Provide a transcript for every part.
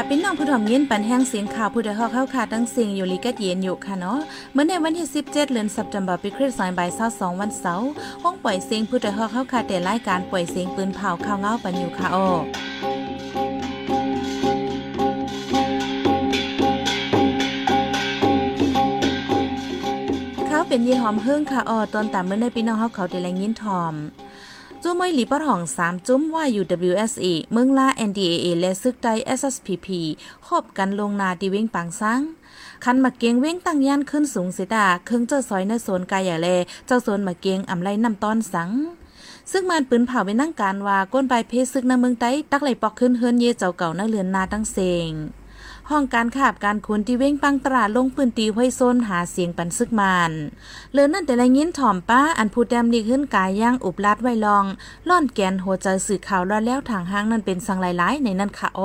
ค่ะเป็นน้องผู้ถ่อมยินปันแห้งเสียงข่าวผู้ใดฮอกเข้าค่ะตั้งเสียงอยู่ลีกัดเย็นอยู่ค่ะเนาะเมื่อในวันที่ 17 เดือนสัปดาห์ปีคริสต์ศักราช22วันเสาร์ห้องปล่อยเสียงผู้ใดฮอกเข้าค่ะแต่รายการปล่อยเสียงปืนเผาข่าวเงาปันอยู่ค่ะอ้อเขาเป็นยี่หอมเฮิ่งค่ะออตอนตามเมื่อในพี่น้องเฮาเขาแต่แรงยินทอม จุ้มไม่หลีปอดห้อง3จุ้มว่า UWSA เมืองลา NDAA และซึกใด SSPP คบกันลงนาดีเว้งปังซังคันมาเกียงเว้งตั้งย่านขึ้นสูงเสดาเครื่องเจ้าซอยในโซนกายาแลเจ้าโซนมาเกียงอำไลนำต้อนสังซึ่งมันปืนเผาไปนั่งการว่าก้นใบเพซึกในเมืองไต้ตักไหลปอกขึ้นเฮิรนเยเจ้าเก่านักเรือนนาตั้งเซง ห้องการขาบการคุณที่เว้งปังตราลงพื้นตีห้วยโซนหาเสียงปันซึกมานเลือนั่นแต่ละยินถ่อมป้าอันผู้แดมดีขึ้นกายย่างอุบลัดไว้ลอง ล่อนแกนหัวใจสื่อข่าวรอดแล้วทางห้างนั่นเป็นสังหลายๆในนั่นค่ะโอ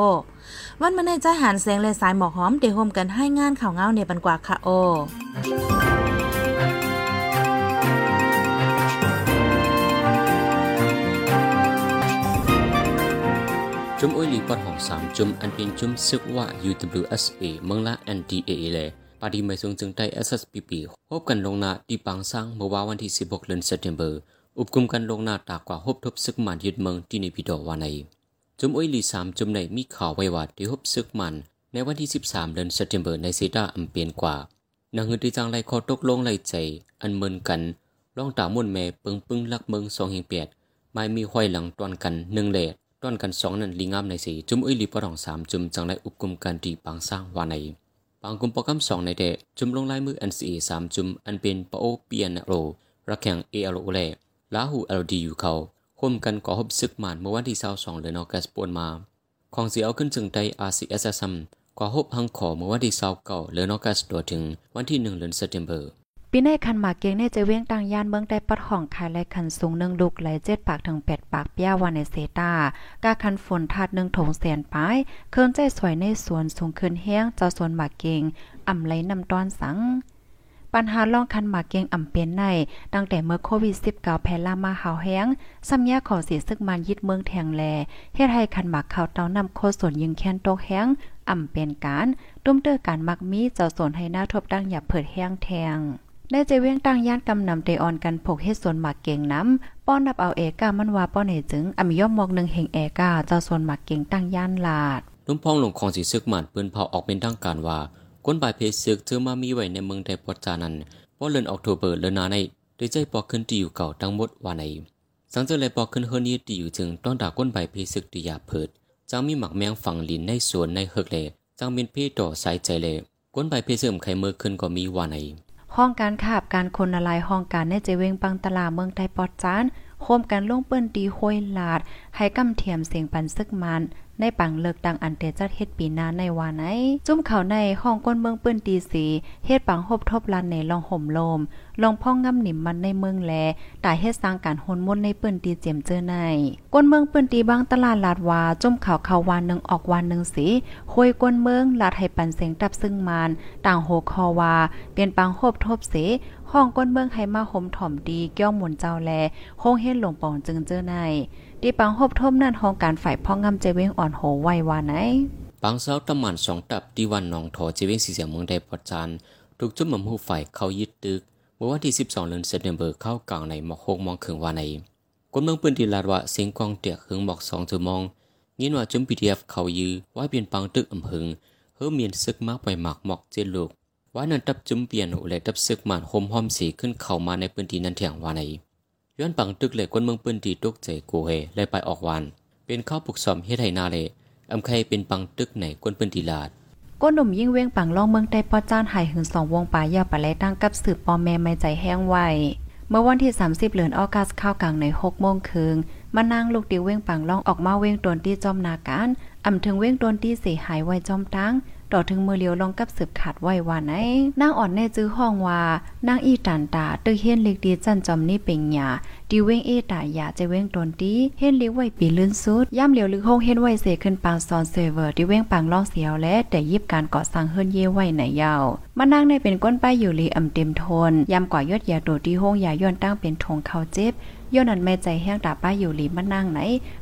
วันมาในใจหานแสงและสายหมอกหอมเดโฮมกันให้งานข่าวเงาในปันกว่าค่ะโอ จุมอุ้ยลีปอดของสามจุมอันเป็นจุมซึกว่า UWSA เมืองละ NDAA เลยปาดีไม่ทรงจึงได้ SSPP พบกันลงนาที่ปางสร้างเมื่อวาวันที่ 16 เดือนสิงหาคมอุปกุมกันลงนาตากว่าพบทบซึกมันยึดเมืองที่ในพิดอวานในจุมอุ้ยลีสามจุมในมีข่าวไว้ว่าที่พบซึกมันในวันที่ 13 เดือนสิงหาคมในเซดาอัมเปียนกว่านางเงินที่จังไรคอตกลงไหลใจ อันเมินกันล่องตามุ่นแม่ปึงปึงลักเมืองสองเฮงเปียดไม่มีห้อยหลังตอนกันหนึ่งเลด ต้อนกันสองนั้นลีงามในสีจุมอุ้ยลีปอดองสามจุมจังไรอุปกุมกันดีปางสร้างวานในปางกุมปอกำสองในเดจุมลงลายมือ NCA สามจุมอันเป็นปโอเปียนโรรักแข่ง ALO แลลาหู LD อยู่เขาห่มกันก่อฮบซึกมานเมื่อวันที่22เดือนออกัสปวนมา ของเสียเอาขึ้นจึงได้ RCSSM ก่อฮบหังขอเมื่อวันที่29เดือนออกัสตัวถึงวันที่1เดือนเซปเทมเบอร์ ปีในคันหมากเกียงในจะเวียงต่างยานเมืองได้ปัดห้องขายและคันสูงหนึ่งลูกไหลเจ็ดปากถึงแปดปากเปี้ยวันในเซตากาคันฝนทาดหนึ่งถงแสนปลายเครื่องใจสวยในสวนสูงขึ้นแห้งเจ้าสวนหมากเกงอ่ำไหลนำตอนสังปัญหาล่องคันหมากเกงอ่ำเป็นในตั้งแต่เมื่อโควิด 19 แพร่ลามาหาวแห้งซ้ำยาขอเสียซึกมันยึดเมืองแทงแลเฮ็ดให้คันหมากเขาเต้านำโคสวนยิงแค้นตกแห้งอ่ำเป็นการตุ้มเตอการมักมีเจ้าสวนให้หน้าทบดังอย่าเผิดแห้งแทง ได้เจเวียงตั้งย่านกำนำเตออนกันพกเฮ็ดสวนหมากเก่งน้ำป้อนนับเอาเอกามันว่าป้อนเหจึงอมิย่อมมอกหนึ่งเฮงเอกาเจ้าสวนหมากเก่งตั้งย่านลาดนุ่มพองหลงของสีซึกหมันปืนเผาออกเป็นทางการว่าก้นบายเพซึกเธอมามีไว้ในเมืองไทยปอจานันเพราะเลือนออกโทเบอร์เลนนาในโดยใจปอกขึ้นตีอยู่เก่าทั้งหมดว่าในสังเจอเลยปอกขึ้นเฮนี้ตีอยู่จึงต้องด่าก้นบายเพซึกตียาเพิดจังมีหมักแมงฝังลินในสวนในเฮกเลจังมีเพต่อสายใจเลก้นบายเพซึมไขมือขึ้นก็มีว่าใน ห้องการขาบการคนละลายห้องการในเจเวงปังตลาเมืองไทยปอดจานโคมกันลงเปิ้นตีห้วยลาด ให้กำเทียมเสียงปันซึกมัน ในปังเลิกดังอันเตจัดเฮ็ดปีหน้าในวาไหนจุ่มเขาในห้องก้นเมืองปิ้นตีสีเฮ็ดปังหบทบลันในลองห่มลมลองพ่องงำหนิมมันในเมืองแลตายเฮ็ดสร้างการหนมนในปิ้นตีเจียมเจอในก้นเมืองปิ้นตีบางตลาดลาดวาจุ่มเขาเขาวานหนึงออกวานหนึงสีห้วยก้นเมืองลาดให้ปันเสียงตับซึ่งมานต่างโหคอวาเปลี่ยนปังหบทบเสห้องก้นเมืองให้มาห่มถ่อมดีเกี้ยวหมุนเจ้าแลโฮงเฮ็ดหลงปองจึงเจอใน ดีปังหบทมนั่นห้องการฝ่ายพ่องำเจเวงอ่อนโหไว้วาไหนปางเสาตะมันสองตับที่วันหนองถอเจเวงสีเสียงเมืองไทยปอดจานถูกจุ่มหม่ำหูฝ่ายเข้ายึดตึกเมื่อวันที่ 12เดือนเซปเทมเบอร์เข้ากลางในหมอกหกมองครึ่งวานในคนเมืองปืนดีลาดว่าเสียงกองเตียกหึงหมอกสองเธอมองยินว่าจุ่มพีดีเอฟเขายื้อว่าเปลี่ยนปังตึกอำเภอเฮือเมียนซึกมากไปหมากหมอกเจนลูกว่านั้นตับจุ่มเปลี่ยนและตับซึกมันห่มห้อมสีขึ้นเข้ามาในพื้นที่นั้นเถียงวาใน ย้อนปังตึกเลยคนเมืองปืนดีตกใจกูเฮและไปออกวานเป็นข้าวปลุกสอมเฮ็ดให้นาเลอำใครเป็นปังตึกไหนกวนปืนดีลาดก้นหนุ่มยิ่งเว้งปังล่องเมืองใต้ปอจ้านหายหึงสองวงป่ายาปะแลตั้งกับสืบปอแม่ไม่ใจแห้งไวเมื่อวันที่ 30เดือนออกัสข้าวกลางใน6โมงคืนมานั่งลูกติวเว้งปังล่องออกมาเว้งตนที่จอมนาการอ่ำถึงเว้งตนที่เสียหายไว้จอมตั้ง ต่อถึงมือเลียวลองกับสืบขาดไว้ว่าไหนนางอ่อนแน่จื้อห้องว่านางอีตันตาตึกเฮียนเล็กดีจันจอมนี่เป็นหยาดีเว้งเอตายาจะเว้งตนตีเฮ็นเลี้วไว้ปีลื่นสุดย่ำเหลียวลึกห้องเฮ็นไว้เสขึ้นปางซอนเซเวอร์ที่เว้งปางล่องเสียวและแต่ยิบการก่อสร้างเฮิรนเย่ไว้ไหนยาวมานั่งในเป็นก้นป้ายอยู่ลีอ่ำเต็มทนย่ำกว่ายอดยาโดที่ห้องยาย้อนตั้งเป็นทงเขาเจ็บ ย้อนนั้นแม่ใจแห้งตาป้าอยู่ลีมานั่งไหน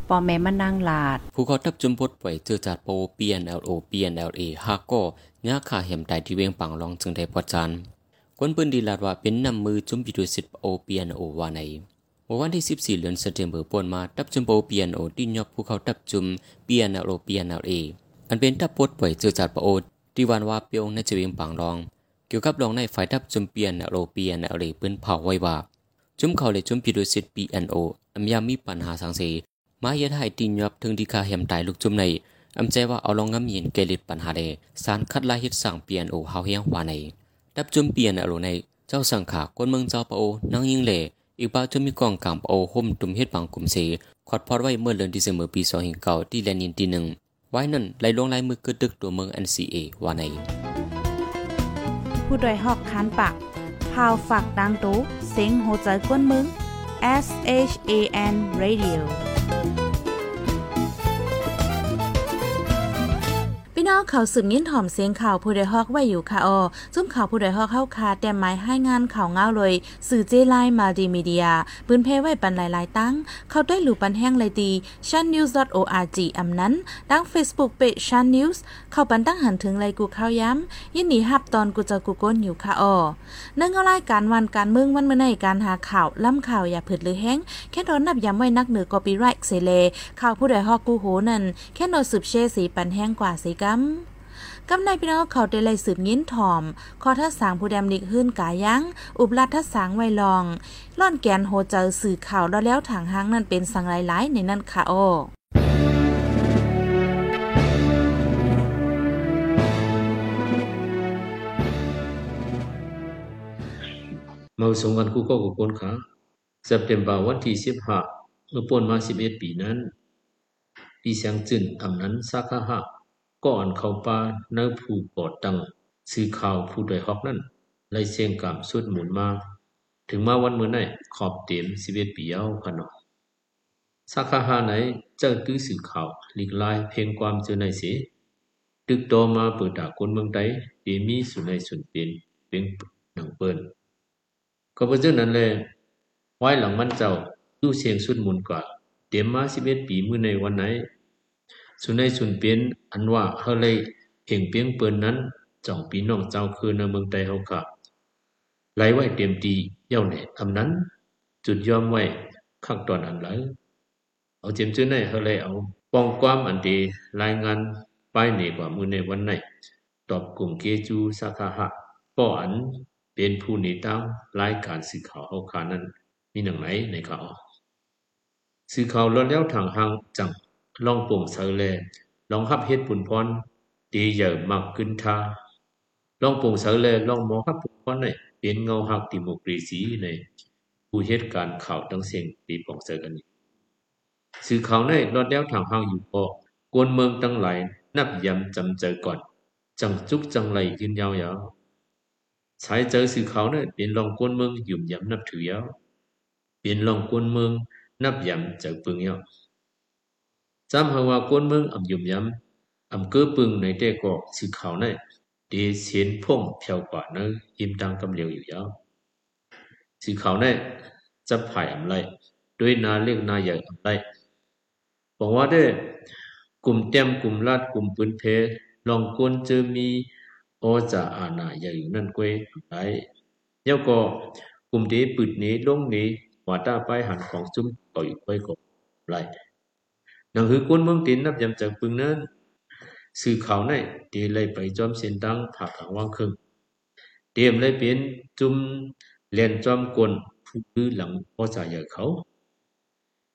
ปอแม่มานั่งลาด ผู้เขาทับจุมพดปล่อยเจอจัดโป PNLO PNLA ฮาก็ยาขาเห็มไตที่เวียงปังลองจึงได้ปอจันคนปืนดีลาดว่าเป็นนำมือจุมปิดุสิตโอ PNO ว่าในวันที่ 14เดือนเซปเทมเบอร์ป่นมาตับจุมโป PNO ที่ยอบผู้เขาตับจุม PNLO PNLA อันเป็นทับปดปล่อยเจอจัดโปโอที่วันว่าเปียวในจะเวียงปังรอง เกี่ยวกับรองในฝ่ายทับจุม PNLO PNLA ปืนเผาไว้ว่า จุมเขาเลยจุมปิดุสิต PNO อัมยามีปัญหาสังเสมาเย็ดให้ตีนยอบถึงที่คาเหมตายลูกจุมในอำใจว่าเอาลองงำเย็นเกลิดปัญหาเดสารคัดลายเฮ็ดสั่ง PNO เฮาเฮียงวาในดับจุม PNO ในเจ้าสังขาคนเมืองเจ้าปโอนางยิงเล่อีกบ่าจะมีกองกำปโอห่มตุมเฮ็ดบางกลุ่มเสขอดพอดไว้เมื่อเดือนเดซเมอร์ปี2009ที่แลนินที่หนึ่งไว้นั่นไหลลงลายมือกึดดึกตัวเมือง NCA ว่าในผู้ดยหอกคานปาก พาวฝากดังตู้เซ็งโหใจกวนมึง S H A N Radio น้องเขาสืบยินถ่อมเสียงข่าวผู้ใดฮอกไว้อยู่ค่ะออจุ้มข่าวผู้ใดฮอกเข้าคาแต่หมายให้งานข่าวเงาเลย สื่อเจไลมาดีมีเดียปืนเพไว้ปันหลายๆตั้ง เข้าได้หลู่ปันแห้งเลยดี shannews.org อำนั้นดัง Facebook page shan news เข้าปันตั้งหันถึงเลยกูเข้าย้ำยินดีฮับตอนกูจะกูก้นอยู่ค่ะออเนื่องเอารายการวันการเมืองวันเมื่อในการหาข่าวล่ำข่าวอย่าผิดหรือแห้งแค่นอนนับย้ำไว้นักเหนือกอปีไรท์เซเลข่าวผู้ใดฮอกกูโหนั่นแค่นอนสืบเชสีปันแห้งกว่าสีกัมกำในพี่น้องเขาได้เลยสืบยิ้นถ่อมขอทัดสางผู้ดมนิกขึ้นกายังอุบลัดทัดสางไวลอง ล่อนแกนโหเจอสื่อข่าวแล้วแล้วถางหางนั่นเป็นสังหลายๆในนั่นค่ะโอมาสงกันกูก็กูคนขาเซปเทมบอร์วันที่สิบห้าเมื่อปนมาสิบเอ็ดปีนั้นปีเสียงจืนอำนั้นสาขาหะ ก่อนเข้าป่าเนื้อผู้ปอดตังสื่อข่าวผู้โดยฮอกนั้นไล่เสียงกามสุดหมุนมา ถึงมาวันเมื่อไนขอบเต็มสิบเอ็ดปีเอาขนอสาขาหาไหนเจ้าตื้อสื่อข่าวหลีกลายเพลงความเจอในเสียตึกโตมาเปิดด่าคนเมืองใดเดมีสุนัยสุนเป็นเป็นหนังเปิ้นก็เพราะฉะนั้นและไว้หลังมันเจ้าดูเสียงสุดมุนกว่าเตรียมมา11ปีมื้อในวันไหน สุในสุนเปลี่ยนอันว่าเฮาเลยเพ่งเปียงเปิ้นนั้นจ่องปีน้องเจ้าคือในเมืองใดเฮาค่ะไหลไว้เต็มทีเย้าแหน่อำนั้น จุดยอมไว้ข้างตอนอันไหลเอาเจมจื้อในเฮาเลยเอาป้องความอันดีรายงานไปในกว่ามื้อในวันไหนตอบกลุ่มเกจูสาขาหะป้ออันเป็นผู้ในตามรายการสื่อข่าวเอาขานั้นมีหนังไหนในข่าวสื่อข่าวล้วนแล้วทางหางจัง ลองโป่งเสาแลลองฮับเฮ็ดปุ่นพรดีเยอะมากขึ้นทาลองโป่งเสาแลลองหมอฮับปุ่นพรในเป็นเงาหักดิโมกรีซีในผู้เหตุการ์ข่าวทั้งเสียงตีปองเสกันนี้สื่อข่าวในล้วนแล้วทางห้างอยู่พอกวนเมืองตั้งหลายนับยำจำเจอก่อน จังจุกจังไหลขึ้นยาวๆสายเจอสื่อเขาเนี่ยเป็นลองกวนเมืองยุ่มยำนับถือยาวเป็นลองกวนเมืองนับยำเจอปึงยาว จำหาว่ากวนเมืองอ่ำยุ่มยำอ่ำเกือปึงในแต่ก็สื่อเขาเนี่เดเสียนพ่งเพียวกว่านื้อหิมดังกำเหลียวอยู่ยาวสือเขาเนี่ยจะผ่ายอ่ำไรด้วยนาเรียกนาใหญ่อ่ำไรบอกว่าได้กลุ่มเต็มกลุ่มลาดกลุ่มปืนเพลองกวนเจอมีโอจะอาณาใหญ่อยู่นั่นกวยไรเย้าก็กลุ่มที่ปืดนี้ลงนี้ว่าตาไปหันของจุ้มต่อยกวยก็ไร นังคือกุนเมืองตินนับยำจังปึงเนินสื่อเขาในเตีไเลไปจอมเสียนตั้งผ่ากลางว่างครึ่งเตรียมเลยเป็นจุ่มเลียนจอมกลผู้หลังพ่อจ่ายใหญ่เขา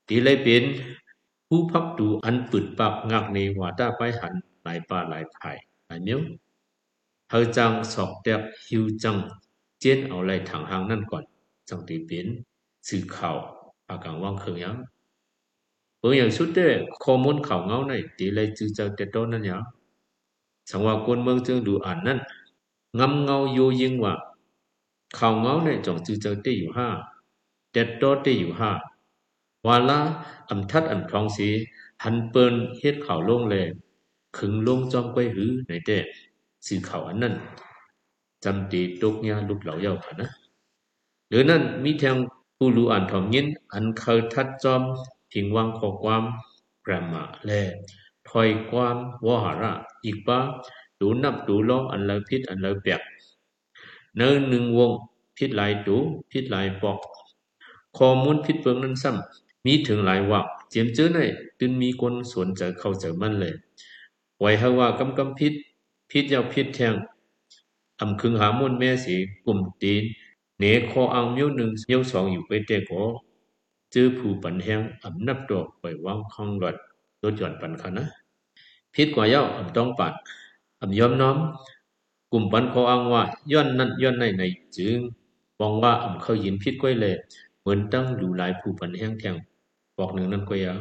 ตีเลยเป็นผู้พักดูอันปืดปากงักในหัวตาไปหันหลายป่าหลายภายหลายเมียวเฮาจังสอกแดกหิวจังเจียนเอาไหลถังหางนั่นก่อน จังตีเปลี่ยนสื่อข่าวอากางว่างเคืองยัง ว่ากวนเมืองจึงดูอ่านนั้นงำเงาโยยิงว่าข่าวเงาในจงจือเจอเตอยู่ห้าเด็ดโตเตอยู่ห้าวาลาอำทัดอำทองสีหันเปิ้นเฮ็ดข่าวลงแลขึงลงจอมก้อยหือในแต่สื่อข่าวอันนั้นจำตีตกญาลูกเหล่าเยาค่ะนะหรือนั้นมีแทงผู้รู้อ่านทอมยินอันเคยทัดจอม พิงวางขอความกรรมาแลถอยความวหาระอีกป้าดูนับดูล้ออันเลพิษอันเลเปียกเนื้อหนึ่งวงพิษหลายดูพิษหลายปอกข้อมูลพิษเปิงนั้นซ้ำมีถึงหลายวักเจียมเจอในตึนมีคนสวนเจอเข้าเจอมันเลย ไว้ให้ว่ากำกำพิษพิษยาวพิษแทงอำคึงหามุนแม่สีกลุ่มตีนเนคออังเมียวหนึ่งเมียวสองอยู่ไปแต่ก็เจื้อผู้ปันแหงอำนับดอกไปว่างข้องหลอดรถหย่อนปันคะนะพิษกว่าเย้าอำต้องปัดอำยอมน้อม กลุ่มปันขออังว่าย้อนนั่นย้อนในในจึงมองว่าอำเขายินพิษก้อยเลยเหมือนตั้งอยู่หลายผู้ปันแหงแทงบอกหนึ่งนั้นก็ยาว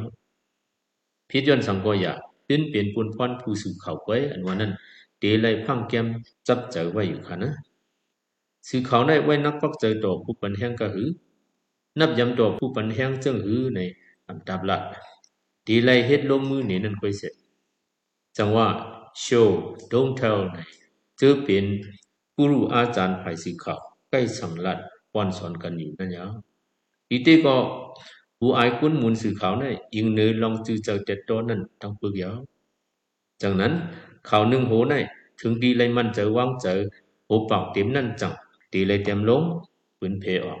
พิษย้อนสังก็อยาตื้นเปลี่ยนปุนพรผู้สื่อข่าไว้อันว่านั้นเตเลยพังแก้มจับเจอไว้อยู่ค่ะนะสื่อเขาวในไว้นักปักเจอต่อผู้ปันแห้งก็หือ นับยำต่อผู้ปันแห้งเจิงหือในอันดับละตีไลเฮ็ดลงมือนี่นั่นค่อยเสร็จ จังว่า show don't tell ในเจอเป็นผู้รู้อาจารย์ฝ่ายสื่อข่าวใกล้สังลัดป้อนสอนกันอยู่นั่นยาวอีเตก็ผู้อายคุณมูลสื่อข่าวในยิงเนื้อลองจือเจอเจ็ดตัวนั้นทั้งปึกยาวจังนั้นข่าวหนึ่งโหในถึงดีเลยมันเจอว่างเจอโหปากเต็มนั่นจังตีเลยเต็มลงปืนเพอออก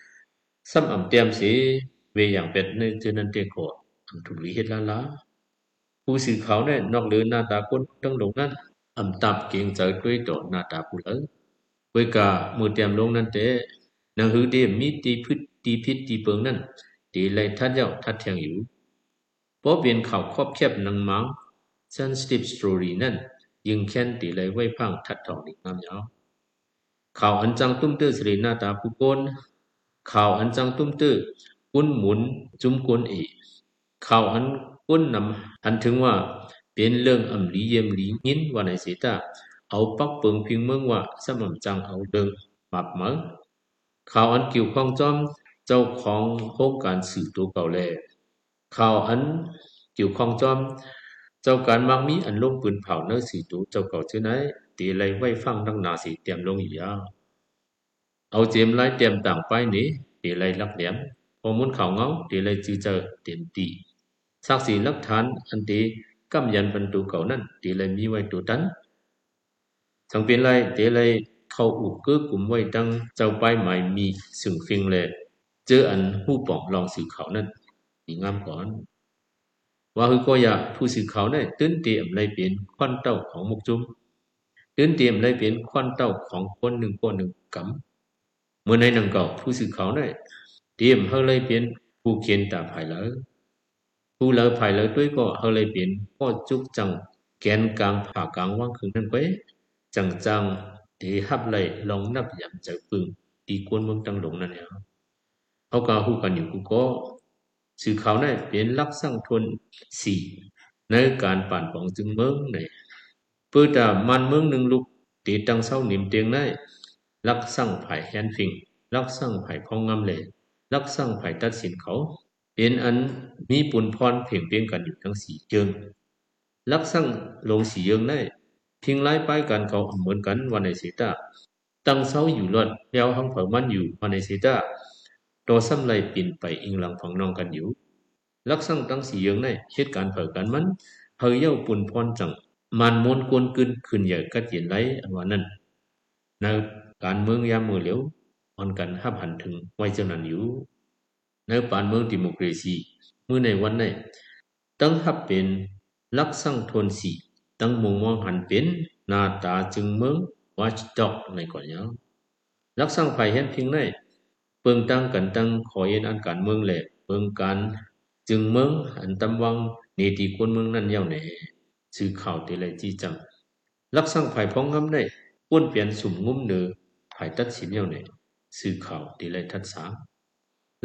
ซ้ำอ่ำเตรียมสีเวอย่างเป็ดในเจนันเตียอันถูกลีเฮ็ดล้าล้าผู้สื่อเขาได้นอกหลือหน้าตาคนตั้งหลงนั้นอ่ำตับเกียงใจด้วยต่อหน้าตาผู้เลิศเวกามือเตรียมลงนั่นเตนางหือเดมีตีพืชตีพิษตีเปิงนั่นตีไรทัดเย้าทัดเทียงอยู่พบเปลี่ยนข่าวครอบแคบนางมังซันสติปสตรอรีนั่นยิงแค้นตีไรไว้พังทัดทองนิกน้ำยาวข่าวอันจังตุ้มเตื้อสริหน้าตาผู้โกน ข่าวอันจังตุ้มตื้อกุ้นหมุนจุ้มกุนเอข่าวอันกุ้นนำอันถึงว่า เป็นเรื่องอำลีเยี่ยมลียินว่าในสีตาเอาปักเปิงพิงเมืองว่าสม่ำจังเอาเดิงมับเมือข่าวอันเกี่ยวข้องจอมเจ้าของโครงการสื่อตัวเก่าแลข่าวอันเกี่ยวข้องจอม เจ้าการมักมีอันลงปืนเผาเนื้อสีตูเจ้าเก่าชื่อไหนตีไรไว้ฟังดังนาสีเตรียมลงอียา เอาเจมไล่เตรียมต่างไปนี้ตีไรลักเหลี่ยมพอมุนข่าวเงาตีไรจือเจอเต็มตีสักสีลักฐานอันตีกำยันบรรทุเก่านั้นตีไรมีไว้ตัวตันสังเป็นไรตีไรเข้าอุกเกือกลุ่มไว้ดังเจ้าป้ายหมายมีสึงฟิงเลยเจออันผู้ปองลองสื่อเขานั้นมีงามก่อนว่าคือก็อยากผู้สื่อเขาเนี่ยตื่นเตรียมเลยเป็นควันเต้าของมุกจุ้มตื่นเตรียมเลยเป็นควันเต้าของคนหนึ่งคนหนึ่งกำ เมื่อในนังเก่าผู้สื่อข่าวเนี่ยเตรียมเฮาเลยเป็นผู้เขียนตาภายเลยผู้เลอภายเลยด้วยก็เฮาเลยเป็นก็จุกจังแกนกลางผ่ากลางว่างคืนนั่นไปจังจังเดฮับเลยลองนับยำเจปึงตีกวนเมืองตังหลงนั่นเนี่ยเขาก็ฮู้กันอยู่กูก็สื่อข่าวในเป็นลักษณะทนสี่ในการป่านปองจึงเมืองในเพื่อจะมันเมืองหนึ่งลุกตีตังเศร้าหนิมเตียงใน ลักษณะไผ่แฮนฟิงลักษณะไผ่พองงำเลยลักษณะไผ่ตัดสินเขา เป็นอันมีปุนพรเพ่งเพียงกันอยู่ทั้งสี่เจิงลักษณะลงสี่เยิงในพิงไล่ป้ายกันเขาเหมือนกันวันในเสตาตั้งเศร้าอยู่รอดแล้วห้องเผามันอยู่วันในเสตาตัวซ้ำไรปินไปอิงหลังฝังนองกันอยู่ลักษณะตั้งสีเยืองในเหตุการเผอกันมันเฮยเย้าปุ่นพรจังมันมวนกวนกึนขึ้นใหญ่กัดเย็นไรอันว่านั้นใน การเมืองยามมือเหลียวอ่อนกันหับหันถึงไว้เจ้านั้นอยู่ในปานเมืองดิโมคราซีมือในวันในตั้งหับเป็นลักษณะทนสีตั้งมุงมองหันเป็นนาตาจึงเมือง watchdog ในก่อนยังลักษณะภัยเห็นเพิงในเปิงตั้งกันตั้งขอเย็นอันการเมืองแหละเปิงการจึงเมืองอันตำวังเนติคนเมืองนั่นเย้าแหน่ชื่อข่าวติเลยจีจังลักษณะภัยพ้องงำในป้วนเปลี่ยนสุ่มงุ้มเนือ ภัยตัดสินเย้าแหน่ชื่อข่าวติเลยทัดสา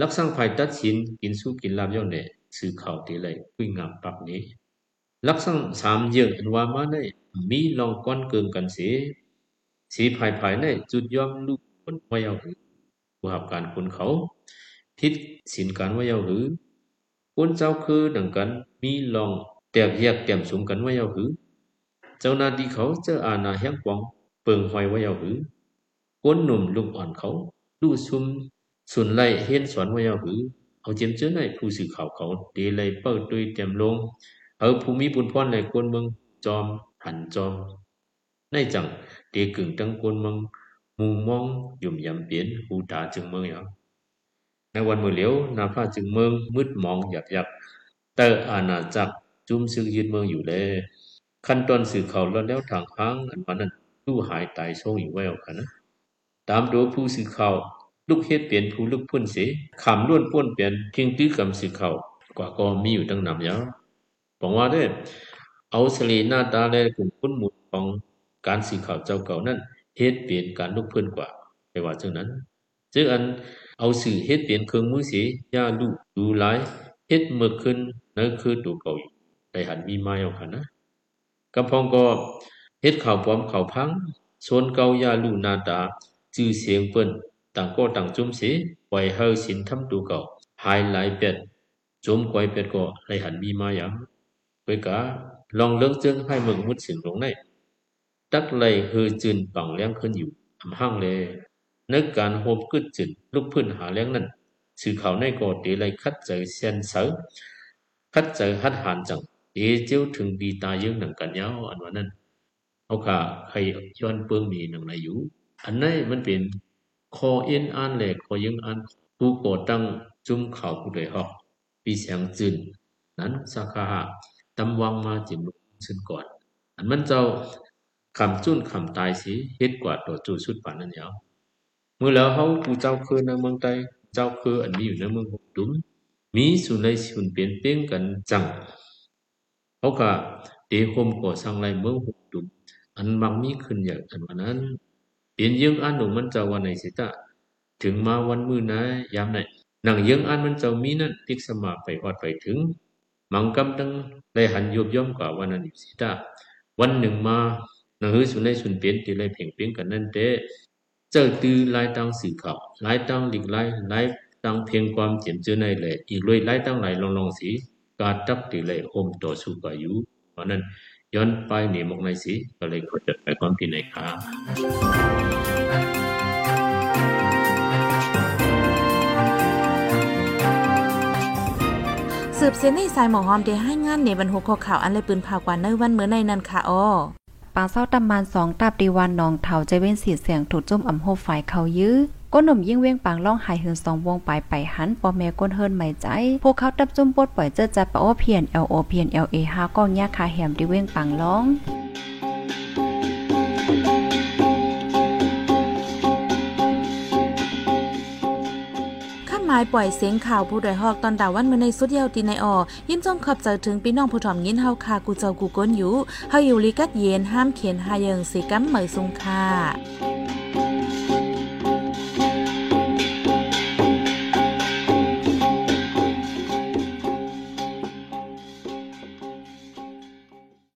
ลักษณะภัยตัดสินกินสู้กินลาบเย้าแหน่ชื่อข่าวติเลยคุยงามปักนี้ลักษณะสามเยืออันว่ามาในมีลองก้อนเกิงกันเสียสีภายภายในจุดยอมลูกคนวายาวหือผู้หับการคนเขาทิศสินการวายาวหือคนเจ้าคือดังกันมีลองแตกแยกแต้มสูงกันวายาวหือเจ้านาดีเขาเจออาณาแห่งกวางเปิงหอยวายาวหือ คนหนุ่มลุกอ่อนเขาลู่ซุมสุนไล่เฮียนสอนวายาวหือ เอาเจียมเจอในผู้สื่อข่าวเขาเดลัยเปิดด้วยเต็มลง เอาภูมิบุญพรในคนเมืองจอมหันจอมในจังเดกึ่งตั้งคนเมืองมุงมองยุ่มยำเปลี่ยนหูตาจึงเมืองอย่างในวันมือเหลียวนาฟ้าจึงเมืองมืดมองหยักหยักแต่อาณาจักรจุ่มซึ่งยืนเมืองอยู่เลยขั้นตอนสื่อเขาแล้วแล้วทางค้างอันวันนั้นตู้หายตายโชงอยู่ไว้เอาค่นะ ตามตัวผู้สื่อข่าวลูกเฮ็ดเปลี่ยนผู้ลึกพุ่นเสียขำล้วนป้วนเปลี่ยนเพียงตื้อกำสื่อข่าวกว่าก็มีอยู่ตั้งนำยาวบอกว่าได้เอาสลีหน้าตาและกลุ่มคุ้นหมุดของการสื่อข่าวเจ้าเก่านั้นเฮ็ดเปลี่ยนการลุกพื้นกว่าไปว่าจังนั้นจึงอันเอาสื่อเฮ็ดเปลี่ยนเครื่องมือเสียย่าลูกดูหลายเฮ็ดเมื่อขึ้นนั่นคือตัวเก่าอยู่ได้หันมีมาเอาค่ะนะกำพองก็เฮ็ดข่าวปลอมข่าวพังโซนเก่าย่าลูกหน้าตา จื่อเสียงเปิ้นต่างก็ต่างจุ่มเสียปล่อยเฮาสินทำตัวเก่าหายหลายเป็ดจมกวยเป็ดก็ได้หันมีมาอย่างไปกะลองเลิกจึงให้มึงมุดสิงลงในตักเลยฮือจืนปังเลี้ยงขึ้นอยู่อำห้างเลยนึกการโฮบกึดจืนลุกพื้นหาเลี้ยงนั้นสื่อเขาในก็ตีเลยคัดใจเซียนเสาคัดใจฮัดหานจังเอเจ้าถึงดีตายึงหนังกันยาวอันว่านั้นเอาค่ะใครย้อนเปิงมีหนังไหนอยู่ อันนั้นมันเป็นคอเอ็นอ่านแหลกคอยึงอ่านผู้ก่อตั้งจุ่มเข่าผู้ใดฮอกปีเสียงจืนนั้นสาขาตำวังมาจิมลุกซึ่งก่อน อันมันเจ้าคำจุ้นคำตายสิเฮ็ดกว่าตัวจูสุดป่านนั้นยาวเมื่อแล้วเฮาผู้เจ้าคือในเมืองใต้เจ้าคืออันนี้อยู่ในเมืองหกดุมมีสุนัยสุนเปลี่ยนเปลี่ยนกันจังเขาก็เดโฮมก่อสร้างไรเมืองหกดุมอันมังมีขึ้นอย่างอันวันนั้น เปลี่ยนยังอันหนุ่มมันเจ้าวันไหนสิตะถึงมาวันมือนะยามไหนหนังยังอันมันเจ้ามีนั้นติกสมาไปอดไปถึง มังกำตั้งเลยหันยุบย่อมกว่าวันนั้นสิตะวันหนึ่งมาหนังหือสุนัยสุนเปลี่ยนตีเลยเพ่งเปลี่ยนกันนั่นเด้เจ้าตือลายตังสื่อข่าวลายตังหลีกลายลายตังเพียงความเจียมเจอในเลยอีกเลยลายตังหลลองลองสีการตับตีเลยโฮมต่อสู้กับอยู่เพราะนั้น ย้อนไปหนีมกในสีก็เลยกดจัดไปความที่ในขาสืบเสียนในสายหมอหอมเดให้งานในบรรหุข้อข่าวอันเลยปืนผ่ากว่าในวันเมื่อในนั้นค่ะอ้อปางเศร้าตำมานสองตับดีวันนองเถาใจเว้นสีเสียงถูกจุ่มอ่ำโฮฝ่ายเขายื้อ ก้นหนุ่มยิ่งเว้งปางล่องหายหืนสองวงไปไปหันปอแม่ก้นเฮิรนไม่ใจ พวกเขาตับจุ่มปดปล่อยเจอจัดปะโอเพียน L O เพียน L A ห้าก้องยาคาแหมดีเว้งปางล่องข้าหมายปล่อยเสียงข่าวผู้ใดฮอกตอนดาวันเมื่อในสุดเยาวตีในออยินจงขอบใจถึงพี่น้องผู้ถ่อมยินเฮาคากูเจ้ากูก้นอยู่เฮาอยู่ลิกัดเย็นห้ามเขียนหาเยิงสีกัมเหมยซุงค่ะ